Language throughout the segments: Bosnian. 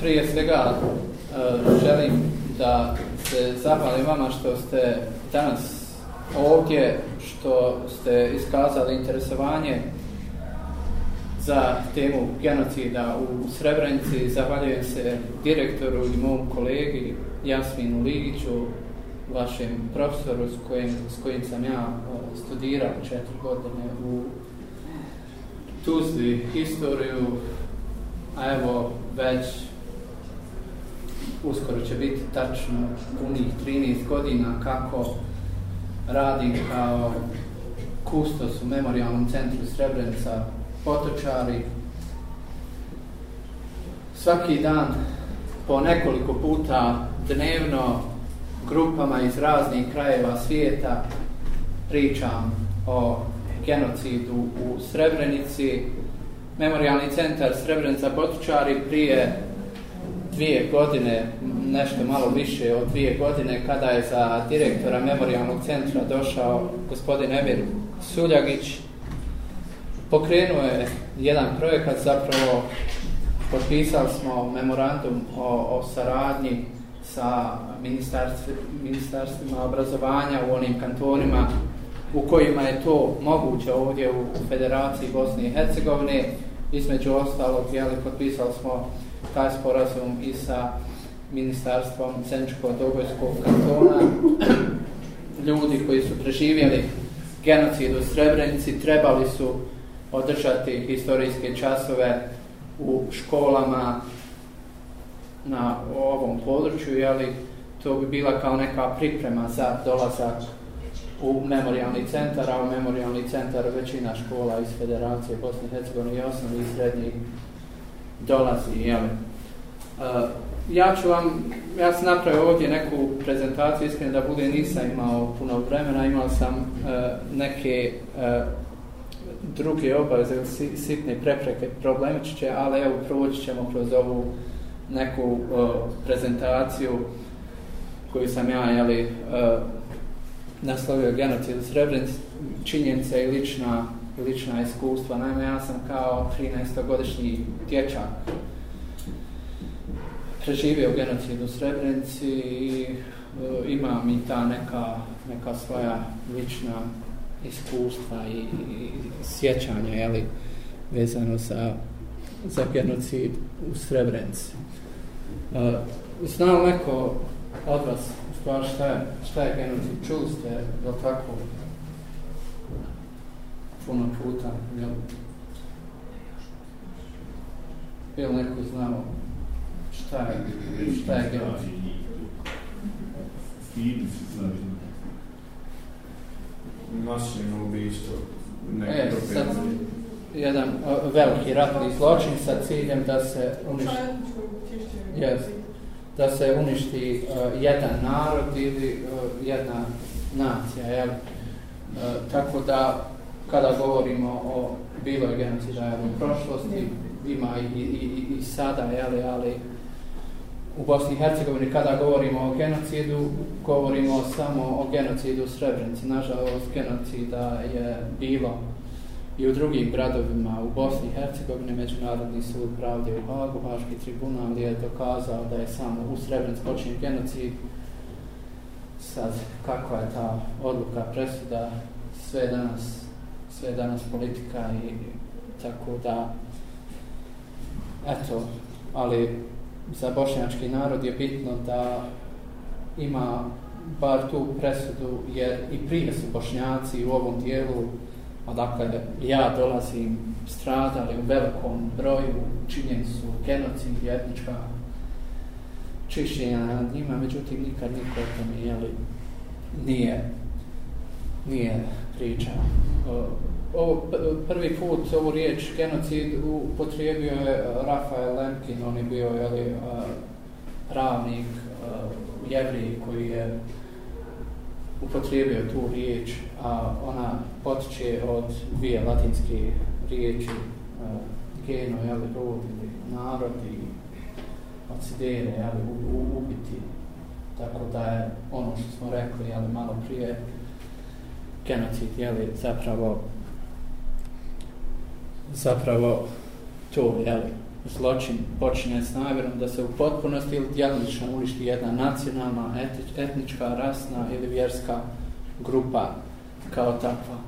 prije svega uh, želim da se zahvalim vama što ste danas ovdje, što ste iskazali interesovanje za temu genocida u Srebrenici. Zahvaljujem se direktoru i mom kolegi Jasminu Ligiću, vašem profesoru s kojim, s kojim sam ja studirao četiri godine u Tuzli historiju, a evo već uskoro će biti tačno punih 13 godina kako radim kao kustos u memorialnom centru Srebrenica Potočari. Svaki dan po nekoliko puta dnevno grupama iz raznih krajeva svijeta pričam o genocidu u Srebrenici. Memorialni centar Srebrenica Potočari prije dvije godine, nešto malo više od dvije godine, kada je za direktora memorialnog centra došao gospodin Emir Suljagić, pokrenuo je jedan projekat, zapravo potpisali smo memorandum o, o saradnji sa ministarstv, ministarstvima obrazovanja u onim kantonima u kojima je to moguće ovdje u, u Federaciji Bosne i Hercegovine. Između ostalog, jeli, potpisali smo taj sporazum i sa ministarstvom Senčko-Dobojskog kantona. Ljudi koji su preživjeli genocid u Srebrenici trebali su održati historijske časove u školama na ovom području, jeli, to bi bila kao neka priprema za dolazak u memorialni centar, a u memorialni centar većina škola iz Federacije Bosne i Hercegovine i osnovnih i srednjih dolazi, jel? Uh, e, ja ću vam, ja sam napravio ovdje neku prezentaciju, iskreno da bude nisam imao puno vremena, imao sam uh, neke uh, druge obaveze, sitne prepreke, problemičiće, ali evo proći ćemo kroz ovu neku uh, prezentaciju koju sam ja, jeli, uh, naslovio genocid u Srebrenici, činjenica i lična lična iskustva. Naime, ja sam kao 13-godišnji dječak preživio genocid u Srebrenici i uh, imam i ta neka, neka svoja lična iskustva i, i sjećanja, jeli, vezano za, za genocid u Srebrenici. E, uh, znao neko od vas, stvar šta je, šta je genocid? Čuli ste, je tako, puno puta, jel? Jel neko znao šta je, šta je genocid? Masljeno ubistvo. E, sad, jedan veliki ratni zločin sa ciljem da se uništi yes, da se uništi uh, jedan narod ili uh, jedna nacija jel? Uh, tako da kada govorimo o bilo genocida u prošlosti, ima i, i, i, i sada, jel, ali u Bosni i Hercegovini kada govorimo o genocidu, govorimo samo o genocidu u Srebrenici. Nažalost, genocida je bilo i u drugim gradovima u Bosni i Hercegovini. Međunarodni sud pravde u Hagu, Haški tribunal je dokazao da je samo u Srebrenici počinjen genocid. Sad, kakva je ta odluka presuda, sve danas sve danas politika i tako da eto, ali za bošnjački narod je bitno da ima bar tu presudu jer i prije su bošnjaci u ovom dijelu odakle ja dolazim stradali u velikom broju činjeni su genocid i etnička čišćenja nad njima međutim nikad niko o tome jeli, nije nije priča. Ovo, prvi put ovu riječ genocid upotrijebio je Rafael Lemkin, on je bio jeli, pravnik, jevrij koji je upotrijebio tu riječ, a ona potiče od dvije latinske riječi e, geno, jel, rod ili narod i ocidere, jel, ubiti. Tako da je ono što smo rekli, jel, malo prije, genocid, jel, zapravo zapravo to, jel, zločin počinje s namjerom da se u potpunosti ili djelomično uništi jedna nacionalna, etnička, rasna ili vjerska grupa kao takva.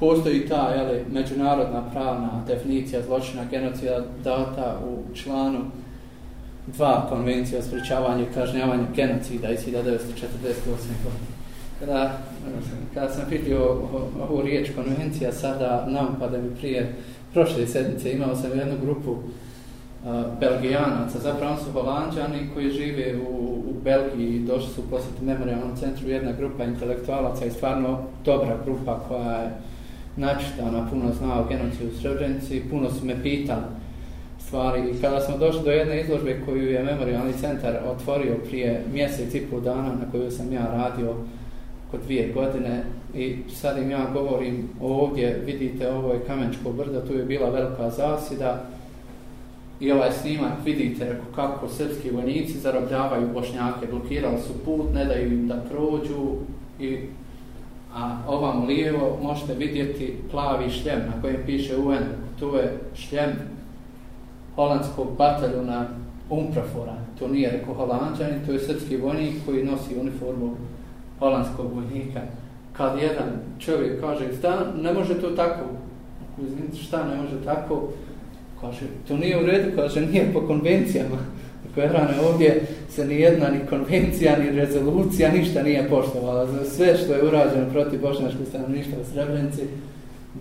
Postoji ta jeli, međunarodna pravna definicija zločina genocida data u članu dva konvencije o sprečavanju i kažnjavanju genocida iz 1948. godine. Kada, kada sam vidio ovu riječ konvencija, sada nam pa da mi prije prošle sedmice imao sam jednu grupu Belgijanaca, zapravo su holandžani koji žive u, u Belgiji, došli su posjeti memorialnom centru jedna grupa intelektualaca i stvarno dobra grupa koja je načitana, puno zna o genociju u Srebrenici, puno su me pitali stvari. I kada smo došli do jedne izložbe koju je memorialni centar otvorio prije mjesec i pol dana na koju sam ja radio kod dvije godine i sad im ja govorim ovdje, vidite ovo je Kamenčko brdo, tu je bila velika zasida i ovaj snimak vidite kako srpski vojnici zarobljavaju bošnjake, blokirali su put, ne daju im da prođu i a ovam lijevo možete vidjeti plavi šljem na kojem piše UN, tu je šljem holandskog bataljuna Umprafora, to nije reko holandžani, to je srpski vojnik koji nosi uniformu holandskog vojnika. Kad jedan čovjek kaže, šta, ne može to tako, šta ne može tako, kaže, to nije u redu, kaže, nije po konvencijama. Dakle, rane, ovdje se ni jedna, ni konvencija, ni rezolucija, ništa nije poštovala. Za sve što je urađeno protiv bošnjačkog stanovništva u Srebrenici,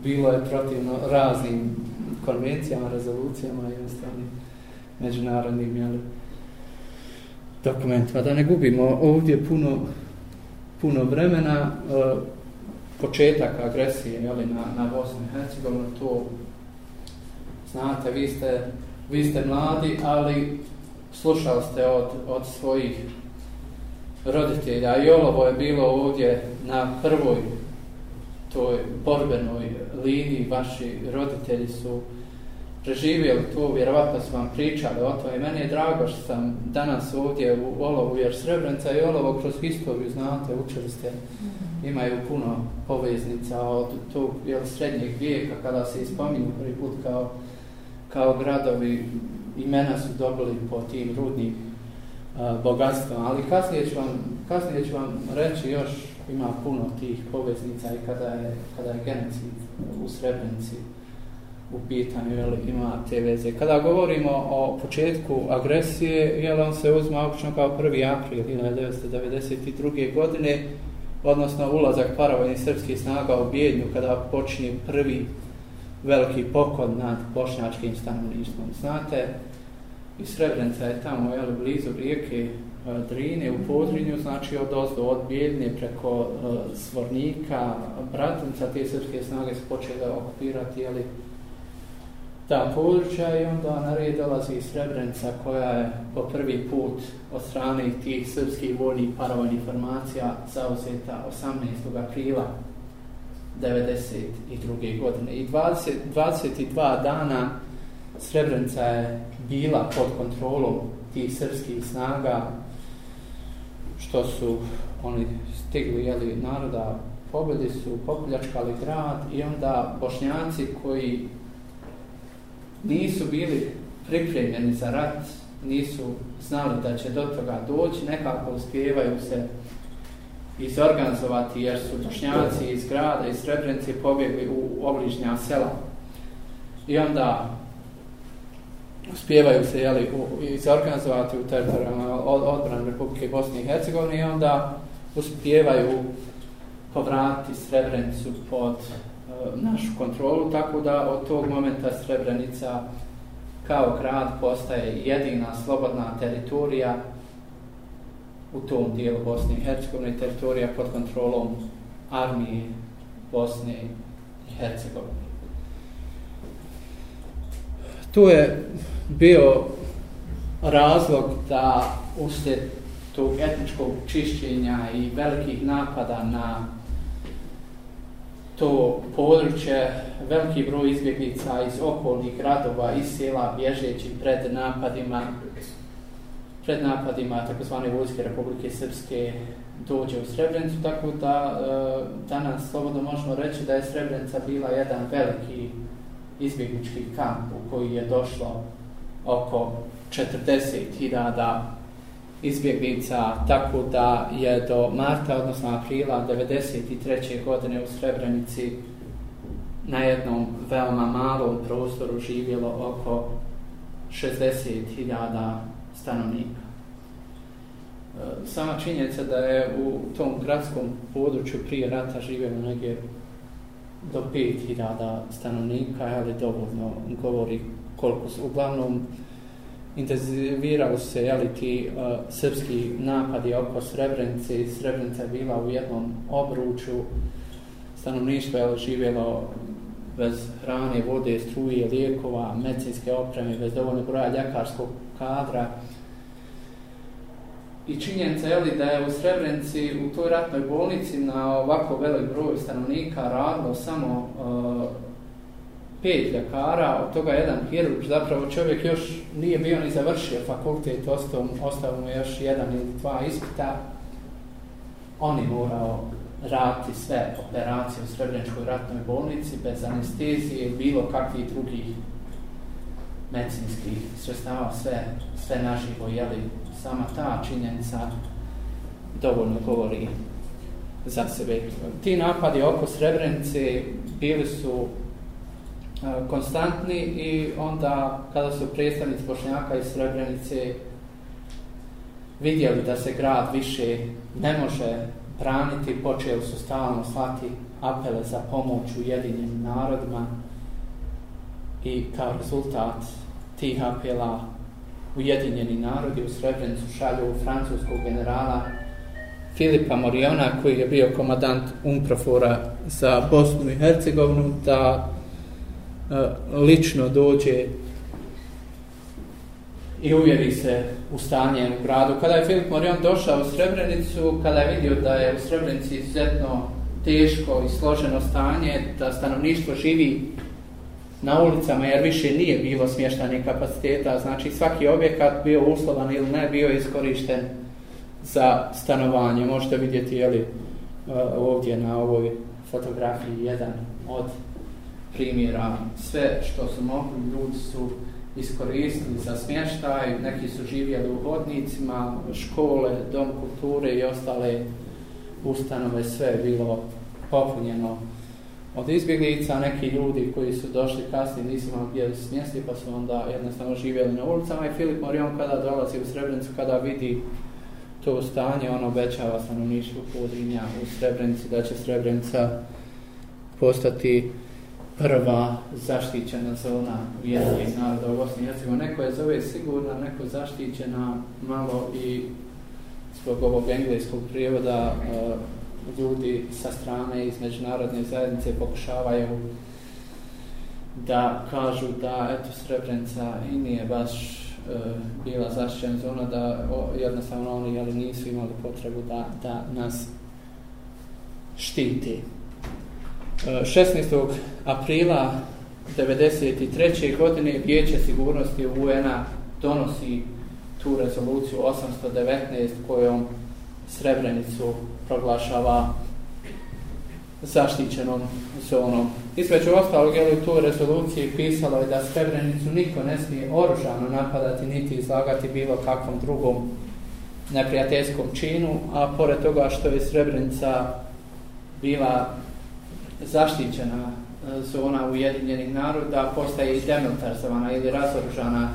bilo je protivno raznim konvencijama, rezolucijama i ostalim međunarodnim jeli, dokumentima. Da ne gubimo ovdje puno, puno vremena, e, početak agresije jeli, na, na Bosnu i Hercegovinu, to znate, vi ste, vi ste mladi, ali slušali ste od, od svojih roditelja. I ovo je bilo ovdje na prvoj toj borbenoj liniji, vaši roditelji su preživjeli to, vjerovatno su vam pričali o to i meni je drago što sam danas ovdje u Olovu, jer Srebrenica i Olovo kroz historiju, znate, učili ste, imaju puno poveznica od tog jel, srednjeg vijeka kada se ispominju prvi put kao, kao gradovi, imena su dobili po tim rudnim bogatstvom, ali kasnije ću, vam, kasnije ću vam reći još ima puno tih poveznica i kada je, kada je genocid u Srebrenici u pitanju, jel, ima te veze. Kada govorimo o početku agresije, jel, on se uzma obično kao 1. april 1992. godine, odnosno ulazak paravojnih srpskih snaga u Bijednju, kada počinje prvi veliki pokod nad bošnjačkim stanovništvom. Znate, i Srebrenica je tamo, jel, blizu rijeke e, Drine u Podrinju, znači od ozdo, od Bijeljne preko uh, Svornika, Bratunca, te srpske snage su počele okupirati, jeli, ta područja i onda na red dolazi Srebrenica koja je po prvi put od strane tih srpskih vojnih paravojnih formacija zauzeta 18. aprila 1992. godine. I 20, 22 dana Srebrenica je bila pod kontrolom tih srpskih snaga što su oni stigli jeli, naroda pobedi su popljačkali grad i onda bošnjaci koji nisu bili pripremljeni za rat, nisu znali da će do toga doći, nekako uspjevaju se izorganizovati jer su bošnjaci iz grada, iz Srebrenice pobjegli u obližnja sela. I onda uspijevaju se jeli, u, izorganizovati u teritorijalnoj odbrani Republike Bosne i Hercegovine i onda uspijevaju povratiti Srebrenicu pod uh, našu kontrolu, tako da od tog momenta Srebrenica kao grad postaje jedina slobodna teritorija u tom dijelu Bosne i Hercegovine, teritorija pod kontrolom armije Bosne i Hercegovine. Tu je bio razlog da uslijed tog etničkog čišćenja i velikih napada na to područje, veliki broj izbjeglica iz okolnih gradova, i sela, bježeći pred napadima, pred napadima takozvane vojske Republike Srpske dođe u Srebrenicu, tako da e, danas slobodno možemo reći da je Srebrenica bila jedan veliki izbjeglički kamp u koji je došlo oko 40.000 izbjeglica, tako da je do marta, odnosno aprila 1993. godine u Srebrenici na jednom veoma malom prostoru živjelo oko 60.000 stanovnika. E, sama činjenica da je u tom gradskom području prije rata živjelo negdje do 5000 stanovnika, ali dovoljno govori koliko su. Uglavnom, intenzivirali se jeli, ti uh, srpski napadi oko Srebrenice i Srebrenica je bila u jednom obruču. Stanovništvo je živjelo bez hrane, vode, struje, lijekova, medicinske opreme, bez dovoljno broja ljekarskog kadra. I činjenica je li da je u Srebrenici u toj ratnoj bolnici na ovako velik broj stanovnika radilo samo uh, pet ljekara, od toga jedan hirurg, zapravo čovjek još nije bio ni završio fakultet, ostao, ostao mu još jedan ili dva ispita. On je morao raditi sve operacije u Srebreničkoj ratnoj bolnici bez anestezije bilo kakvih drugih medicinskih sredstava, sve, sve naživo, jeli, sama ta činjenica dovoljno govori za sebe. Ti napadi oko Srebrenice bili su konstantni i onda kada su predstavnici Bošnjaka iz Srebrenice vidjeli da se grad više ne može braniti, počeli su stalno slati apele za pomoć ujedinjenim narodima i kao rezultat tih apela ujedinjeni narodi u Srebrenicu šalju francuskog generala Filipa Moriona koji je bio komadant Umprofora za Bosnu i Hercegovinu da e, lično dođe i uvjeri se u stanje u gradu. Kada je Filip Morion došao u Srebrenicu, kada je vidio da je u Srebrenici izuzetno teško i složeno stanje, da stanovništvo živi na ulicama jer više nije bilo smještanih kapaciteta, znači svaki objekat bio uslovan ili ne bio iskorišten za stanovanje. Možete vidjeti jeli, e, ovdje na ovoj fotografiji jedan od primjera. Sve što su mogli ljudi su iskoristili za smještaj, neki su živjeli u hodnicima, škole, dom kulture i ostale ustanove, sve je bilo popunjeno od izbjeglica, neki ljudi koji su došli kasnije nisu imali gdje smjesti, pa su onda jednostavno živjeli na ulicama i Filip Morion kada dolazi u Srebrenicu, kada vidi to stanje, on obećava stanovništvu Podrinja u Srebrenici da će Srebrenica postati prva zaštićena zona vjerskih naroda u Bosni i Hercegovini. Neko je zove sigurna, neko zaštićena malo i zbog ovog engleskog prijevoda uh, ljudi sa strane iz međunarodne zajednice pokušavaju da kažu da eto Srebrenica i nije baš e, bila zaštićena zona da o, jednostavno oni jeli, nisu imali potrebu da, da nas štiti. E, 16. aprila 1993. godine Vijeće sigurnosti UN-a donosi tu rezoluciju 819 kojom Srebrenicu proglašava zaštićenom zonom. Između ostalog, je li u toj rezoluciji pisalo je da Srebrenicu niko ne smije oružano napadati niti izlagati bilo kakvom drugom neprijateljskom činu, a pored toga što je Srebrenica bila zaštićena e, zona Ujedinjenih naroda, postaje i demilitarizovana ili razoružana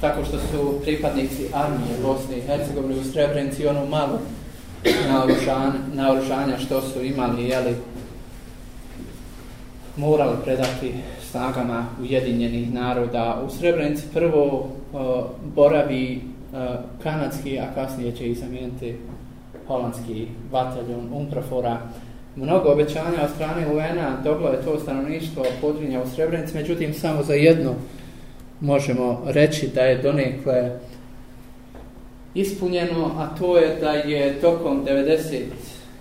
tako što su pripadnici armije Bosne i Hercegovine u Srebrenici ono malo naoružanja, naoružanja što su imali, jeli, morali predati snagama Ujedinjenih naroda. U Srebrenici prvo uh, boravi uh, kanadski, a kasnije će i zamijeniti holandski bataljon Umprafora. Mnogo obećanja od strane UN-a dobilo je to stanovništvo podrinja u Srebrenici, međutim samo za jedno možemo reći da je donekle ispunjeno, a to je da je tokom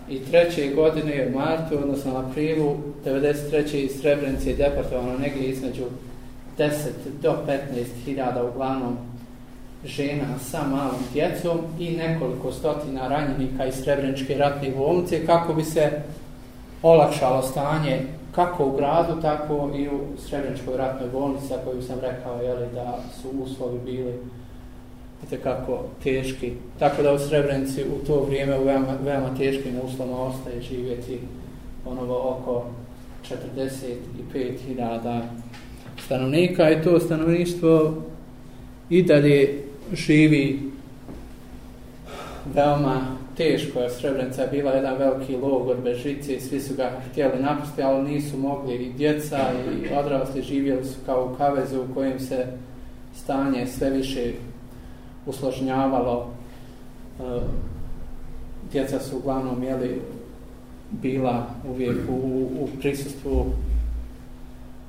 93. godine u martu, odnosno aprilu 93. iz Srebrenice deportovano negdje između 10 do 15 hiljada uglavnom žena sa malom djecom i nekoliko stotina ranjenika iz Srebreničke ratne bolnice kako bi se olakšalo stanje kako u gradu, tako i u Srebreničkoj ratnoj bolnici, koju sam rekao jeli, da su uslovi bili kako teški. Tako da u Srebrenici u to vrijeme u veoma, veoma teškim uslovima ostaje živjeti onovo oko 45.000 stanovnika i to stanovništvo i dalje živi veoma teško, jer Srebrenica je bila jedan veliki logor bez žice i svi su ga htjeli napustiti, ali nisu mogli i djeca i odrasli živjeli su kao u kavezu u kojem se stanje sve više usložnjavalo. E, djeca su uglavnom jeli, bila uvijek u, u prisustvu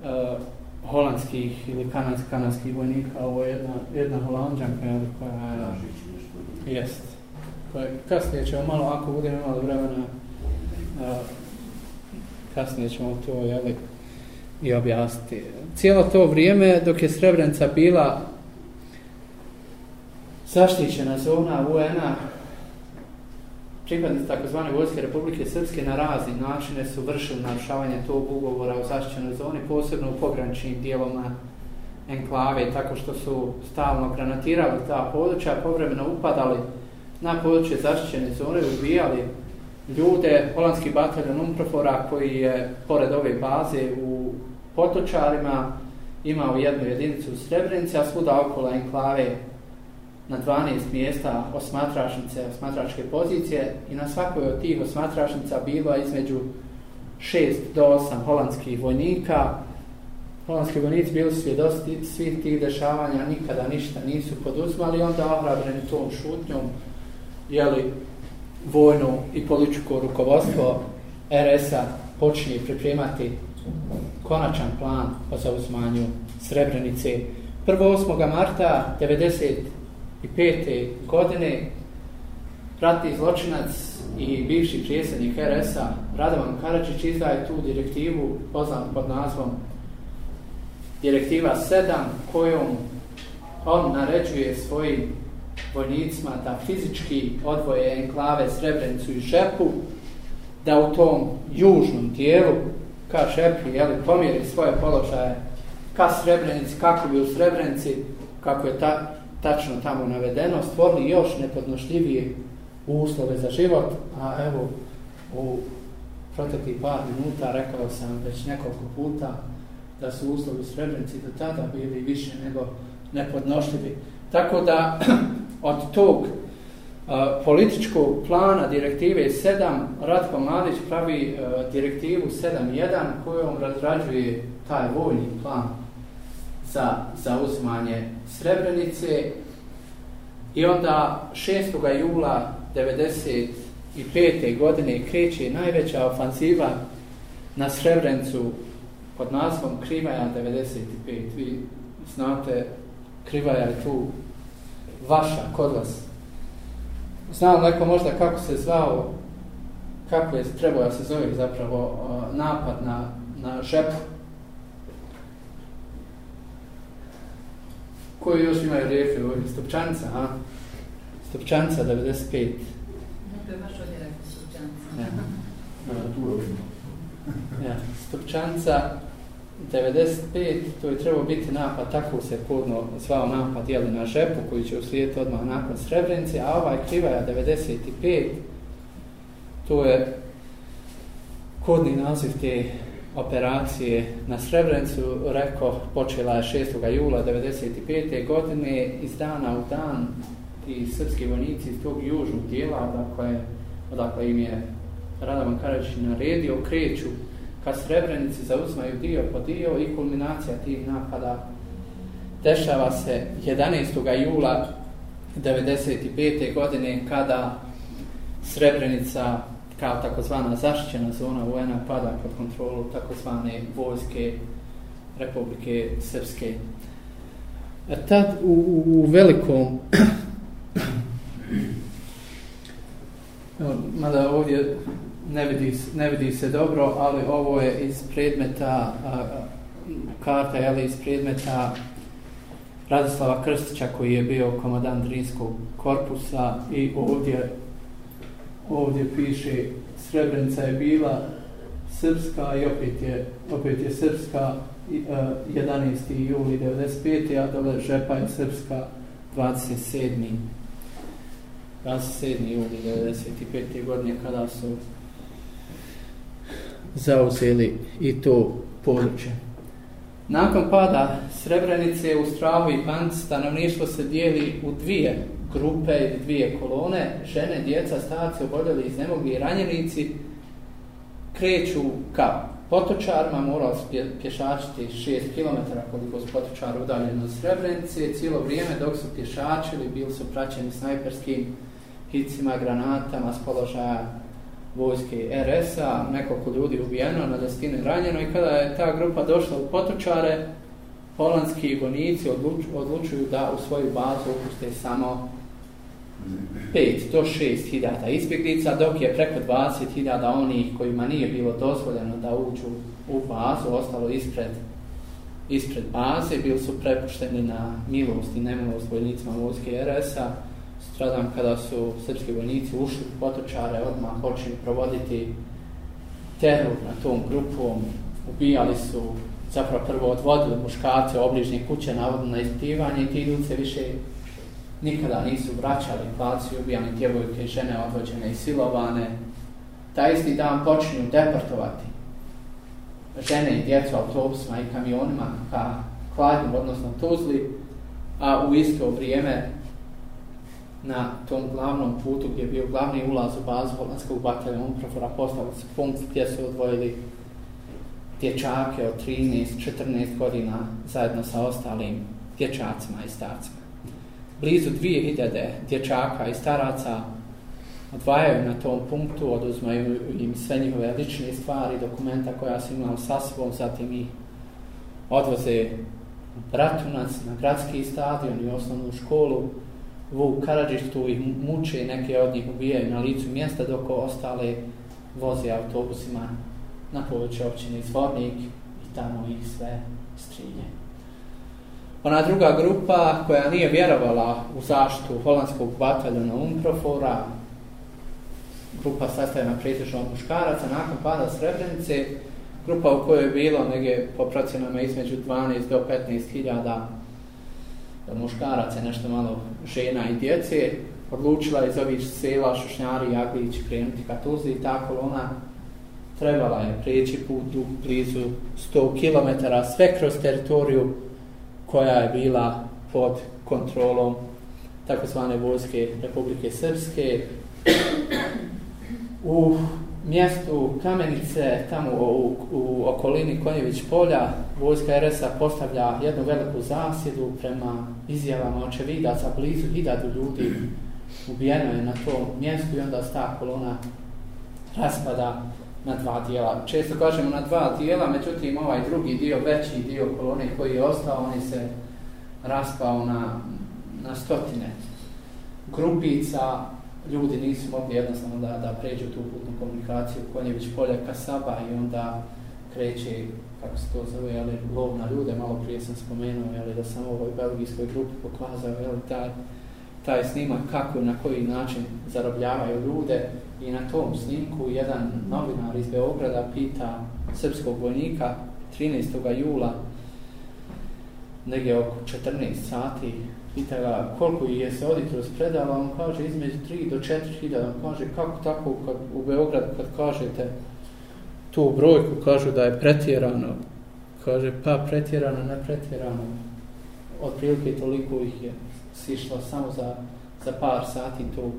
e, holandskih ili kanadskih, kanadskih vojnika. Ovo je jedna, jedna holandžanka koja je... Jest. Pa kasnije ćemo malo, ako budemo imali vremena, a, kasnije ćemo to jeli, i objasniti. Cijelo to vrijeme dok je Srebrenica bila zaštićena zona UN-a, pripadnici takozvane Vojske Republike Srpske na razni načine su vršili narušavanje tog ugovora o zaštićenoj zoni, posebno u pograničnim dijeloma enklave, tako što su stalno granatirali ta područja, povremeno upadali na područje zaštićene zone, ubijali ljude, holandski bataljon Umprofora koji je pored ove baze u Potočarima imao jednu jedinicu u Srebrenici, a svuda okolo enklave na 12 mjesta osmatrašnice, osmatračke pozicije i na svakoj od tih osmatrašnica bilo između 6 do 8 holandskih vojnika. Holandski vojnici bili svjedosti svih tih dešavanja, nikada ništa nisu poduzmali, onda ohrabreni tom šutnjom, jeli, vojno i političko rukovodstvo RS-a počinje pripremati konačan plan o zauzmanju Srebrenice. 1. marta 1995. godine ratni zločinac i bivši prijesednik RS-a Radovan Karadžić izdaje tu direktivu poznat pod nazvom Direktiva 7 kojom on naređuje svojim vojnicima da fizički odvoje enklave Srebrenicu i Šepu, da u tom južnom dijelu ka Šepi, jeli, pomjeri svoje položaje ka Srebrenici, kako bi u Srebrenici, kako je ta, tačno tamo navedeno, stvorili još nepodnošljivije uslove za život, a evo u proteklih par minuta rekao sam već nekoliko puta da su uslovi Srebrenici do tada bili više nego nepodnošljivi. Tako da od tog uh, političkog plana direktive 7 Ratko Mladić pravi uh, direktivu 7.1 kojom razrađuje taj vojni plan za zauzmanje Srebrenice i onda 6. jula 1995. godine kreće najveća ofanziva na Srebrenicu pod nazvom Krivaja 95. Vi znate, Krivaja je tu vaša, kod vas. Znao neko možda kako se zvao, kako je trebao da se zove zapravo napad na, na žepu. Koji još imaju rijeke ovdje? Stopčanca, a? Stopčanca, 95. No, to je baš ovdje rekao Stopčanca. Ja. ja. Stopčanca, 95, to je trebao biti napad, tako se kodno zvao napad jeli, na žepu koji će uslijediti odmah nakon Srebrenice, a ovaj krivaja 95, to je kodni naziv te operacije na Srebrenicu, rekao, počela je 6. jula 95. godine, iz dana u dan i srpski vojnici iz tog južnog dijela, odakle, odakle im je Radovan Karadžić naredio, kreću kad Srebrenici zauzmaju dio po dio i kulminacija tih napada dešava se 11. jula 95. godine kada Srebrenica kao takozvana zaštićena zona UN-a pada pod kontrolu takozvane vojske Republike Srpske. E tad u, u, u velikom mada ovdje ne vidi, ne vidi se dobro, ali ovo je iz predmeta a, karta, je iz predmeta Radislava Krstića koji je bio komadant Drinskog korpusa i ovdje ovdje piše Srebrenica je bila srpska i opet je, opet je srpska uh, 11. E, juli 95. a dole Žepa je srpska 27. 27. juli 95. godine kada su zauzeli i to područje. Nakon pada Srebrenice u Stravu i Panc stanovništvo se dijeli u dvije grupe i dvije kolone. Žene, djeca, starci, oboljeli, iznemogli i ranjenici kreću ka potočarima, morao su pješačiti 6 km koliko su potočar udaljeni od Srebrenice. Cijelo vrijeme dok su pješačili, bili su praćeni snajperskim hicima, granatama s položaja vojske RS-a, nekoliko ljudi ubijeno, na desetine ranjeno i kada je ta grupa došla u potočare, holandski vojnici odluč, odlučuju da u svoju bazu upuste samo 5 do 6 hiljada izbjeglica, dok je preko 20 hiljada onih kojima nije bilo dozvoljeno da uđu u bazu, ostalo ispred, ispred baze, bili su prepušteni na milost i nemilost vojnicima vojske RS-a, stradam kada su srpski vojnici ušli u potočare, odmah počeli provoditi teror na tom grupom, ubijali su, zapravo prvo odvodili muškarce obližnje kuće, navodno na ispitivanje i ti ljudi se više nikada nisu vraćali, kvalci ubijani djevojke, žene odvođene i silovane. Ta isti dan počinju deportovati žene i djecu autobusima i kamionima ka Kladnju, odnosno Tuzli, a u isto vrijeme na tom glavnom putu gdje je bio glavni ulaz u bazu holandskog batalja Umprofora postavili su punkt gdje su odvojili dječake od 13-14 godina zajedno sa ostalim dječacima i starcima. Blizu 2000 dječaka i staraca odvajaju na tom punktu, oduzmaju im sve njihove lične stvari, dokumenta koja su imali sa sobom, zatim ih odvoze u Bratunac na gradski stadion i osnovnu školu, Vuk Karadžić tu ih muče, neke od njih ubijaju na licu mjesta, dok ostale voze autobusima na područje općine Zvornik i tamo ih sve strinje. Ona druga grupa koja nije vjerovala u zaštitu holandskog bataljona Umprofora, grupa sastavljena pretežno od muškaraca, nakon pada Srebrenice, grupa u kojoj je bilo negdje po procenama između 12 do 15 hiljada muškaraca, nešto malo žena i djece, odlučila iz ovih sela Šušnjari i Aglić krenuti ka Tuzli i ta kolona trebala je prijeći put u blizu 100 km sve kroz teritoriju koja je bila pod kontrolom takozvane vojske Republike Srpske. U mjestu Kamenice, tamo u, u okolini Konjević polja, vojska RS-a postavlja jednu veliku zasjedu prema izjavama očevidaca, blizu hiljadu ljudi ubijeno je na tom mjestu i onda sta kolona raspada na dva dijela. Često kažemo na dva dijela, međutim ovaj drugi dio, veći dio kolone koji je ostao, on je se raspao na, na stotine grupica, ljudi nisu mogli jednostavno da, da pređu tu putnu komunikaciju Konjević polja Kasaba i onda kreće, kako se to zove, jeli, lov na ljude, malo prije sam spomenuo, jeli, da sam ovoj belgijskoj grupi pokazao jeli, taj, taj snimak kako i na koji način zarobljavaju ljude i na tom snimku jedan novinar iz Beograda pita srpskog vojnika 13. jula negdje oko 14 sati pita ga koliko je se oditro spredala, on kaže između 3 do 4 hiljada, on kaže kako tako kad, u Beograd kad kažete tu brojku, kažu da je pretjerano, kaže pa pretjerano, ne pretjerano, otprilike toliko ih je sišlo samo za, za par sati tog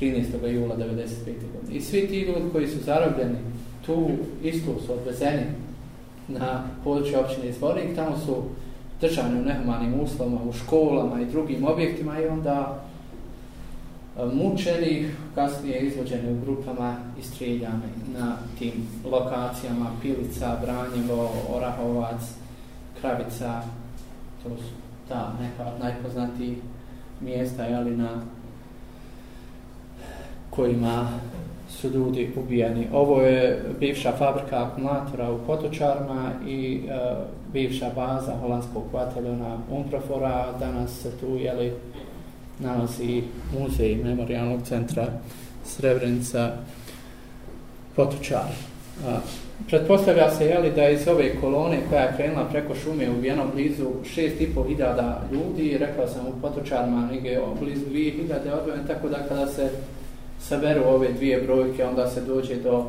13. jula 95. godine. I svi ti ljudi koji su zarobljeni tu isto su odvezeni na područje općine Izvornik, tamo su držani u nehumanim uslovima, u školama i drugim objektima i onda mučenih mučeni, kasnije izvođeni u grupama i streljani na tim lokacijama Pilica, Branjevo, Orahovac, Kravica, to su ta neka od najpoznatijih mjesta, jeli, na kojima su ljudi ubijeni. Ovo je bivša fabrika akumulatora u Potočarma i e, bivša baza holandskog bataljona Umprofora. Danas se tu jeli, nalazi muzej memorialnog centra Srebrenica Potočar. E, pretpostavlja se jeli, da iz ove kolone koja je krenula preko šume ubijeno blizu 6.500 ljudi, rekla sam u Potočarma negdje blizu 2.000 tako da kada se saberu ove dvije brojke, onda se dođe do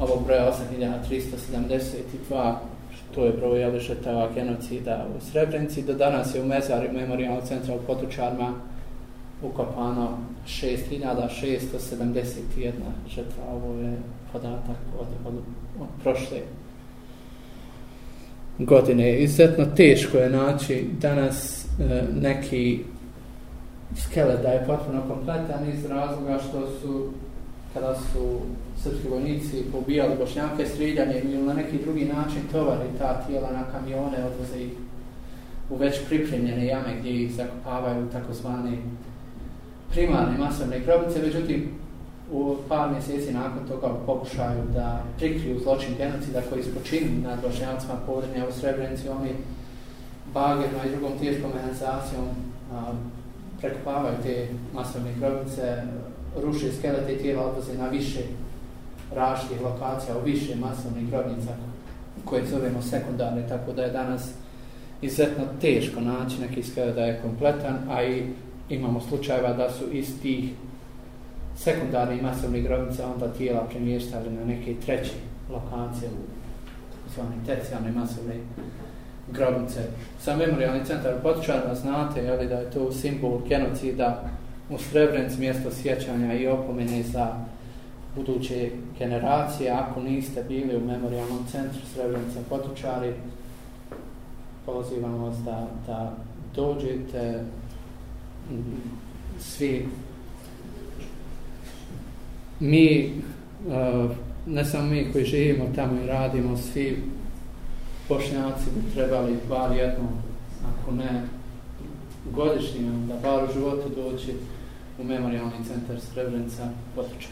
ovog broja 8.372, što je broj jeli, žrtava genocida u Srebrenici. Do danas je u Mezari memorialnog centra u potočarima ukopano 6.671 žrtva. Ovo je podatak od, od, od prošle godine. Izuzetno teško je naći danas e, neki skelet da je potpuno kompletan iz razloga što su kada su srpski vojnici pobijali bošnjake striljanje ili na neki drugi način tovari ta tijela na kamione, odvoze ih u već pripremljene jame gdje ih zakopavaju takozvane primarne masovne grobnice, međutim u par mjeseci nakon toga pokušaju da prikriju zločin genocida koji su počinili nad bošnjacima podrednja u Srebrenici, oni bagerno i drugom teškom organizacijom prekopavaju te masovne grobnice, ruše skelete tijela, odvoze na više raštih lokacija, u više masovnih grobnica koje zovemo sekundarne, tako da je danas izuzetno teško naći neki skelet da je kompletan, a i imamo slučajeva da su iz tih sekundarnih masovnih grobnica onda tijela premještali na neke treće lokacije u zvane tercijalne masovne grobnice. Sa memorialni centar u Potičarima znate jeli, da je to simbol genocida u Srebrenic mjesto sjećanja i opomene za buduće generacije. Ako niste bili u memorialnom centru Srebrenica Potičari, pozivam vas da, da dođete svi mi, eh, ne samo mi koji živimo tamo i radimo, svi bošnjaci bi trebali bar jednom, ako ne godišnje, da bar u životu doći u memorialni centar Srebrenica Potočar.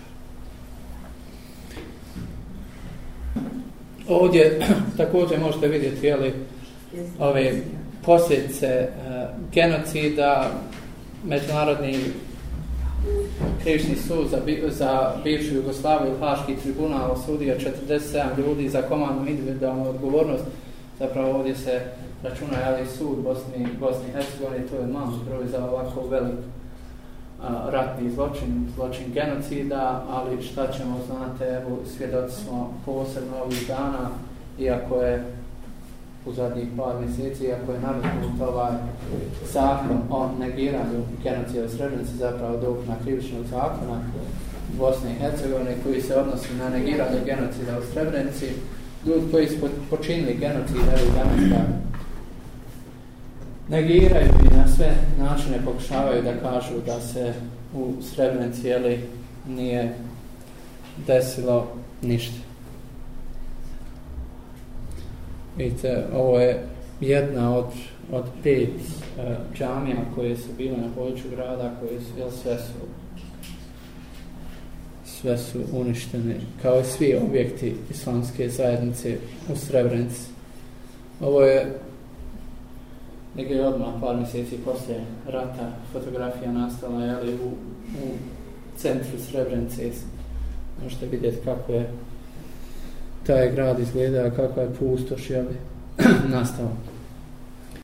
Ovdje također možete vidjeti jeli, ove posljedice uh, genocida, međunarodni krivični sud za, za bivšu Jugoslaviju, Haški tribunal osudio 47 ljudi za komandnu individualnu odgovornost. Zapravo ovdje se računa ali sud Bosni, Bosni i Hercegovine, to je mali broj za ovako velik a, ratni zločin, zločin genocida, ali šta ćemo, znate, evo, svjedoci smo posebno ovih dana, iako je u zadnjih par mjeseci, iako je nametnut ovaj zakon o negiranju genocida u Srebrenici, zapravo dopuna krivičnog zakona Bosne i Hercegovine, koji se odnosi na negiranje genocida u Srebrenici, ljudi koji su počinili genocid, evo danas da negiraju i na sve načine pokušavaju da kažu da se u Srebrenici jeli, nije desilo ništa. Vidite, ovo je jedna od, od pet uh, džamija koje su bile na području grada, koje su, jel, sve su sve su uništene, kao i svi objekti islamske zajednice u Srebrenici. Ovo je negdje odmah par mjeseci poslije rata fotografija nastala jeli, u, u centru Srebrenice. Možete vidjeti kako je taj grad izgleda, kakva je pustoš, jel, nastao.